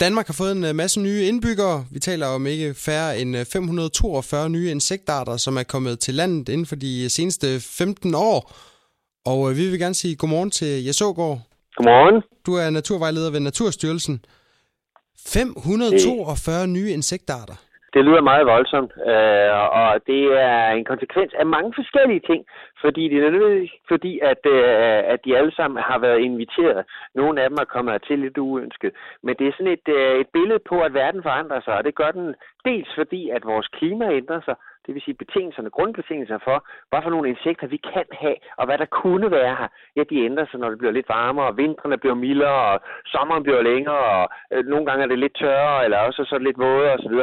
Danmark har fået en øh, masse nye indbyggere. Vi taler om ikke færre end 542 øh, nye insektarter, som er kommet til landet inden for de seneste 15 år. Og øh, vi vil gerne sige godmorgen til Jes Ågaard. Godmorgen. Du er naturvejleder ved Naturstyrelsen. 542 nye insektarter. Det lyder meget voldsomt, øh, og det er en konsekvens af mange forskellige ting, fordi det er nødvendigt, fordi at, øh, at de alle sammen har været inviteret. Nogle af dem er kommet til lidt uønsket, men det er sådan et, øh, et billede på, at verden forandrer sig, og det gør den dels fordi, at vores klima ændrer sig, det vil sige betingelserne, grundbetingelserne for, hvad for nogle insekter vi kan have, og hvad der kunne være her, ja, de ændrer sig, når det bliver lidt varmere, og vintrene bliver mildere, og sommeren bliver længere, og øh, nogle gange er det lidt tørrere, eller også så lidt vådere osv.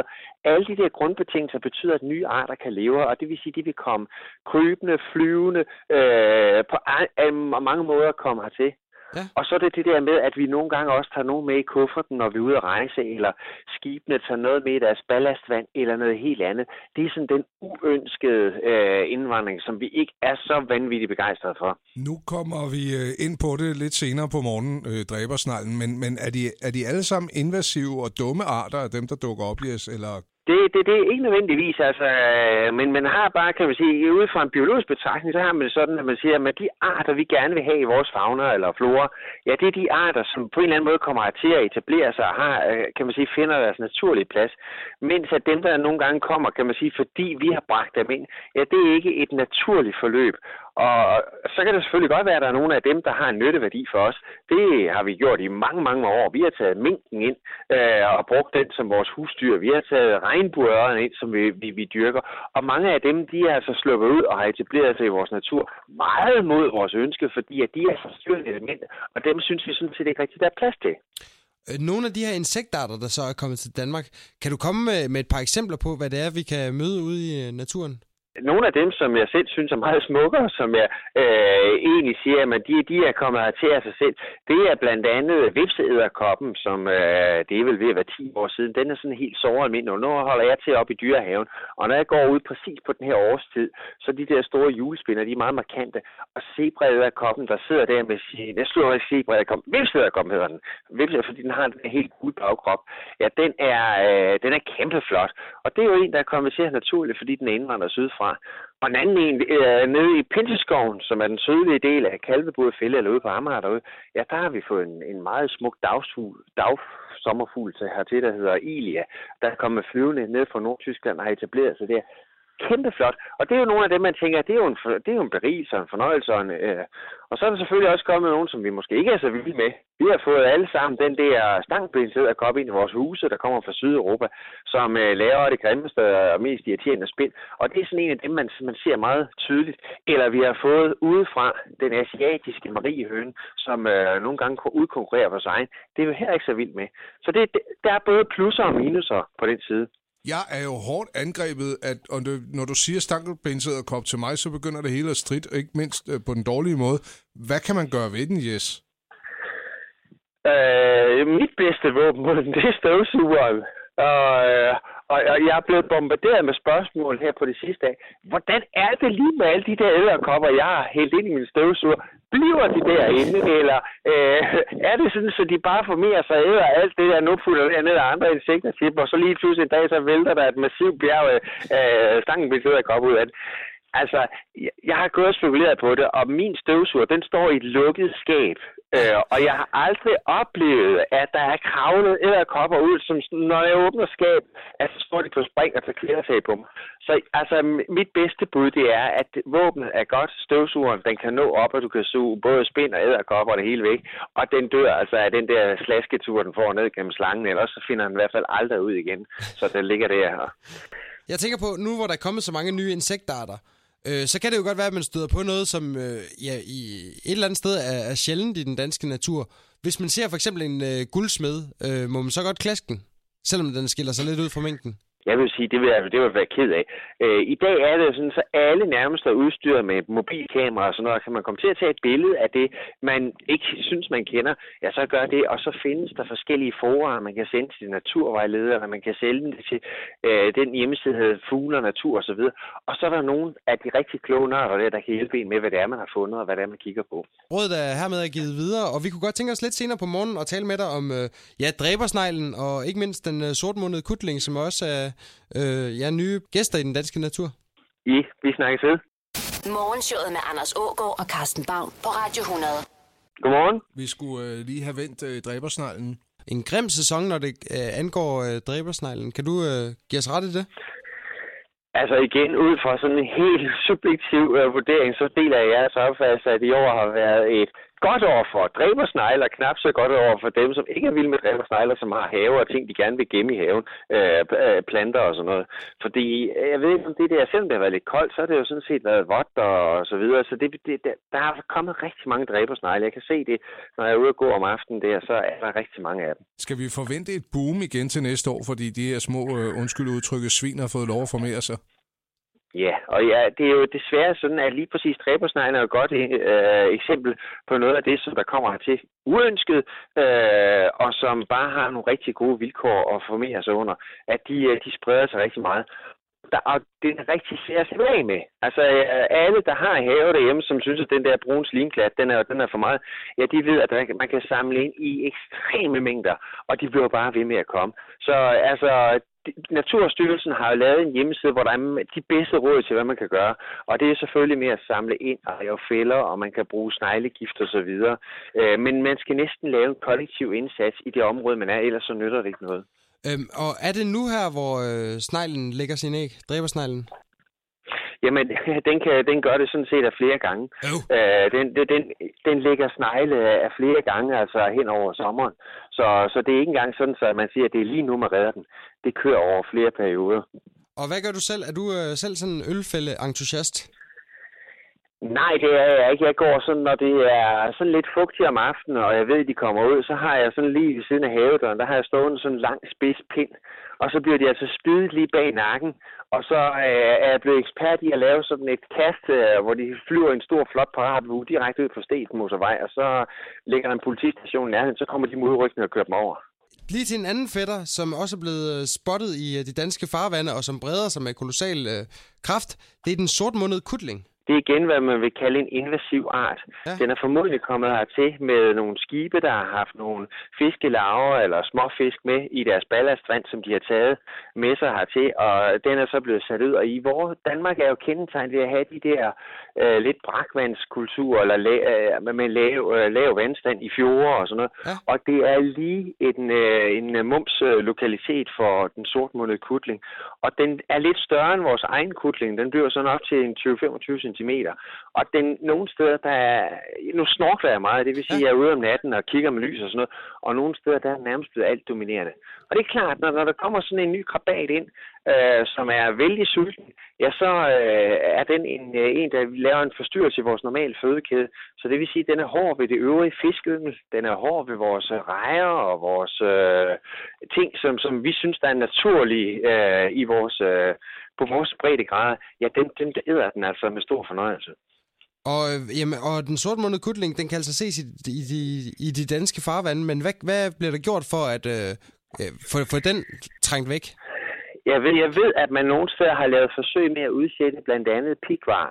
Alle de der grundbetingelser betyder, at nye arter kan leve, og det vil sige, at de vil komme krybende, flyvende, øh, på øh, mange måder komme hertil. Ja. Og så er det det der med, at vi nogle gange også tager nogen med i kufferten, når vi er ude at rejse, eller skibene tager noget med i deres ballastvand, eller noget helt andet. Det er sådan den uønskede øh, indvandring, som vi ikke er så vanvittigt begejstrede for. Nu kommer vi øh, ind på det lidt senere på morgenen, øh, dræbersnallen, men, men er, de, er de alle sammen invasive og dumme arter af dem, der dukker op, yes, eller det, det, det er ikke nødvendigvis, altså, øh, men man har bare, kan man sige, ud fra en biologisk betragtning, så har man det sådan, at man siger, at de arter, vi gerne vil have i vores fauna eller flora, ja, det er de arter, som på en eller anden måde kommer til at etablere sig og har, øh, kan man sige, finder deres naturlige plads. Mens at dem, der nogle gange kommer, kan man sige, fordi vi har bragt dem ind, ja, det er ikke et naturligt forløb. Og så kan det selvfølgelig godt være, at der er nogle af dem, der har en nytteværdi for os. Det har vi gjort i mange, mange år. Vi har taget minken ind øh, og brugt den som vores husdyr. Vi har taget regnbueørerne ind, som vi, vi, vi dyrker. Og mange af dem, de er altså sluppet ud og har etableret sig i vores natur meget mod vores ønske, fordi at de er forstyrrende elementer. Og dem synes vi sådan set ikke rigtig, der er plads til. Øh, nogle af de her insektarter, der så er kommet til Danmark, kan du komme med, med et par eksempler på, hvad det er, vi kan møde ude i øh, naturen? Nogle af dem, som jeg selv synes er meget smukkere, som jeg øh, egentlig siger, at de, de er kommet her til af sig selv, det er blandt andet vipseæderkoppen, som øh, det er vel ved at være 10 år siden. Den er sådan helt såret almindelig, og nu holder jeg til op i dyrehaven. Og når jeg går ud præcis på den her årstid, så de der store julespinder, de er meget markante. Og zebraæderkoppen, der sidder der med sin, jeg slår ikke zebraæderkoppen, vipseæderkoppen hedder den, Vipse, fordi den har en helt gul bagkrop. Ja, den er, øh, den er kæmpe flot. Og det er jo en, der er kommet til naturligt, fordi den er indvandret sydfra. Og en anden en øh, nede i Pinteskoven, som er den sydlige del af Kalvebod Fælde, eller ude på Amager derude, ja, der har vi fået en, en meget smuk dagsfugl, dag, sommerfugl til hertil, der hedder Ilia. Der er kommet flyvende ned fra Nordtyskland og har etableret sig der kæmpe flot. Og det er jo nogle af dem, man tænker, det er jo en, det er jo en berigelse og en fornøjelse. Og, en, øh, og så er der selvfølgelig også kommet nogen, som vi måske ikke er så vilde med. Vi har fået alle sammen den der stangbenshed at komme ind i vores huse, der kommer fra Sydeuropa, som øh, laver det grimmeste og mest irriterende spind. Og det er sådan en af dem, man, man ser meget tydeligt. Eller vi har fået udefra den asiatiske mariehøne, som øh, nogle gange udkonkurrerer for sig. Det er jo her ikke så vildt med. Så det, der er både plusser og minuser på den side. Jeg er jo hårdt angrebet, at og det, når du siger stankelbensæder kop til mig, så begynder det hele at strid, ikke mindst øh, på den dårlige måde. Hvad kan man gøre ved den, Jes? Øh, mit bedste våben mod den, det er støvsugeren. Og, øh, og, og jeg er blevet bombarderet med spørgsmål her på det sidste dag. Hvordan er det lige med alle de der æderkopper, jeg har hældt ind i min støvsuger? Bliver de derinde, eller øh, er det sådan, så de bare formerer sig æder alt det der nu putter der ned af andre insekter til og så lige pludselig en dag, så vælter der et massivt bjerg af øh, øh stangenbensæderkopper ud af det. Altså, jeg har gået og spekuleret på det, og min støvsuger, den står i et lukket skab. Øh, og jeg har aldrig oplevet, at der er kravlet eller kopper ud, som når jeg åbner skab, at så står de på spring og tager kvælertag på mig. Så altså, mit bedste bud, det er, at våbnet er godt. Støvsugeren, den kan nå op, og du kan suge både spind og æderkopper og det hele væk. Og den dør altså af den der slasketur, den får ned gennem slangen, eller så finder den i hvert fald aldrig ud igen. Så den ligger der. Jeg tænker på, nu hvor der er kommet så mange nye insektarter, øh, så kan det jo godt være, at man støder på noget, som øh, ja, i et eller andet sted er, er sjældent i den danske natur. Hvis man ser for eksempel en øh, guldsmed, øh, må man så godt klaske den, selvom den skiller sig lidt ud fra mængden? Jeg vil sige, det vil jeg, det vil jeg være ked af. Øh, I dag er det sådan, så alle nærmest er udstyret med mobilkamera og sådan noget. Kan man komme til at tage et billede af det, man ikke synes, man kender, ja, så gør det. Og så findes der forskellige forer, man kan sende til naturvejledere, man kan sælge den til øh, den hjemmeside, der hedder Fugle og Natur osv. Og, og så er der nogen af de rigtig kloge nørder der, der kan hjælpe en med, hvad det er, man har fundet og hvad det er, man kigger på. Rådet er hermed er givet videre, og vi kunne godt tænke os lidt senere på morgen at tale med dig om øh, ja, dræbersneglen og ikke mindst den øh, sortmundede kutling, som også er øh, ja, nye gæster i den danske natur. I, vi snakkes ved. Morgenshowet med Anders Ågaard og Carsten Baum på Radio 100. Godmorgen. Vi skulle øh, lige have vendt øh, dræbersneglen. En grim sæson, når det øh, angår øh, dræbersneglen. Kan du øh, give os ret i det? Altså igen, ud fra sådan en helt subjektiv øh, vurdering, så deler jeg jeres opfattelse, at i år har været et godt over for dræbersnegler, knap så godt over for dem, som ikke er vilde med dræbersnegler, som har haver og ting, de gerne vil gemme i haven, øh, øh planter og sådan noget. Fordi øh, jeg ved ikke, om det der, selvom det har været lidt koldt, så har det jo sådan set været vådt og så videre. Så det, det, der er kommet rigtig mange dræbersnegle. Jeg kan se det, når jeg er ude og gå om aftenen der, så er der rigtig mange af dem. Skal vi forvente et boom igen til næste år, fordi de her små, øh, undskyld udtrykket, svin har fået lov at formere sig? Ja, og ja, det er jo desværre sådan, at lige præcis dræbersneglen er et godt øh, eksempel på noget af det, som der kommer hertil uønsket, øh, og som bare har nogle rigtig gode vilkår at formere sig under, at de, øh, de spreder sig rigtig meget. Der, og det er rigtig svært at af med. Altså øh, alle, der har have derhjemme, som synes, at den der brune slinklat, den er, den er for meget, ja, de ved, at man kan samle ind i ekstreme mængder, og de bliver bare ved med at komme. Så altså, Naturstyrelsen har jo lavet en hjemmeside, hvor der er de bedste råd til, hvad man kan gøre. Og det er selvfølgelig med at samle ind og lave fælder, og man kan bruge sneglegift og så videre. Øh, men man skal næsten lave en kollektiv indsats i det område, man er, ellers så nytter det ikke noget. Øhm, og er det nu her, hvor øh, sneglen lægger sin æg? Dræber sneglen? Jamen, den, kan, den gør det sådan set af flere gange. Oh. Øh, den, den, den lægger snegle af flere gange, altså hen over sommeren. Så, så det er ikke engang sådan, at man siger, at det er lige nu, man redder den. Det kører over flere perioder. Og hvad gør du selv? Er du øh, selv sådan en ølfælde-entusiast? Nej, det er jeg ikke. Jeg går sådan, når det er sådan lidt fugtigt om aftenen, og jeg ved, at de kommer ud, så har jeg sådan lige ved siden af havedøren, der har jeg stående sådan en lang spids pind, og så bliver de altså spydet lige bag nakken, og så øh, er jeg blevet ekspert i at lave sådan et kast, øh, hvor de flyver en stor flot paratvue direkte ud på Steten Motorvej, og så ligger der en politistation i nærheden, så kommer de mod ryggen og kører dem over. Lige til en anden fætter, som også er blevet øh, spottet i øh, de danske farvande, og som breder sig med kolossal øh, kraft, det er den sortmundede kutling. Det er igen, hvad man vil kalde en invasiv art. Ja. Den er formodentlig kommet hertil med nogle skibe, der har haft nogle fiskelaver eller småfisk med i deres ballastvand, som de har taget med sig hertil, og den er så blevet sat ud. Og i vores Danmark er jo kendetegnet ved at have de der øh, lidt brakvandskultur, eller la, øh, med lav, øh, lav vandstand i fjorde og sådan noget. Ja. Og det er lige en, øh, en mums lokalitet for den sortmundede kutling. Og den er lidt større end vores egen kutling. Den bliver sådan op til en 20-25 cm. Og den, nogle steder, der er... Nu snorkler jeg meget, det vil sige, ja. jeg er ude om natten og kigger med lys og sådan noget. Og nogle steder, der er nærmest blevet alt dominerende. Og det er klart, når, når der kommer sådan en ny krabat ind, øh, som er vældig sulten, ja, så øh, er den en, øh, en, der laver en forstyrrelse i vores normale fødekæde. Så det vil sige, at den er hård ved det øvrige fiskeyngel, den er hård ved vores øh, rejer og vores øh, ting, som, som vi synes, der er naturlige øh, i vores, øh, på vores breddegrad. Ja, den, den æder den altså med stor fornøjelse. Og, øh, jamen, og den sortmundede kutling, den kan altså ses i, i, i, i de danske farvande, men hvad, hvad bliver der gjort for at øh, for, få den trængt væk? Jeg ved, jeg ved, at man nogle steder har lavet forsøg med at udsætte blandt andet pikvar.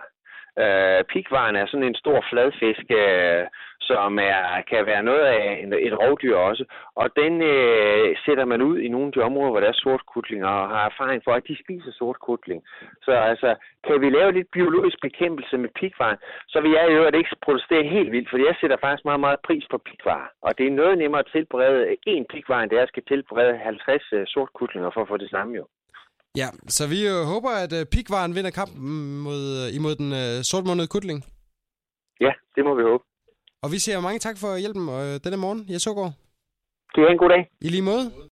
Øh, pikvaren er sådan en stor fladfisk, øh, som er, kan være noget af en, et rovdyr også. Og den øh, sætter man ud i nogle af de områder, hvor der er sortkutlinger, og har erfaring for, at de spiser sortkutling. Så altså, kan vi lave lidt biologisk bekæmpelse med pikvaren, så vil jeg jo at ikke protestere helt vildt, for jeg sætter faktisk meget, meget pris på pikvar. Og det er noget nemmere at tilberede en pikvar, end det er at skal tilberede 50 øh, sortkutlinger for at få det samme jo. Ja, så vi øh, håber, at øh, pikvaren vinder kampen mod, øh, imod den øh, sortmundede kutling. Ja, det må vi håbe. Og vi siger mange tak for hjælpen øh, denne morgen, Jes Hågaard. Det er en god dag. I lige måde.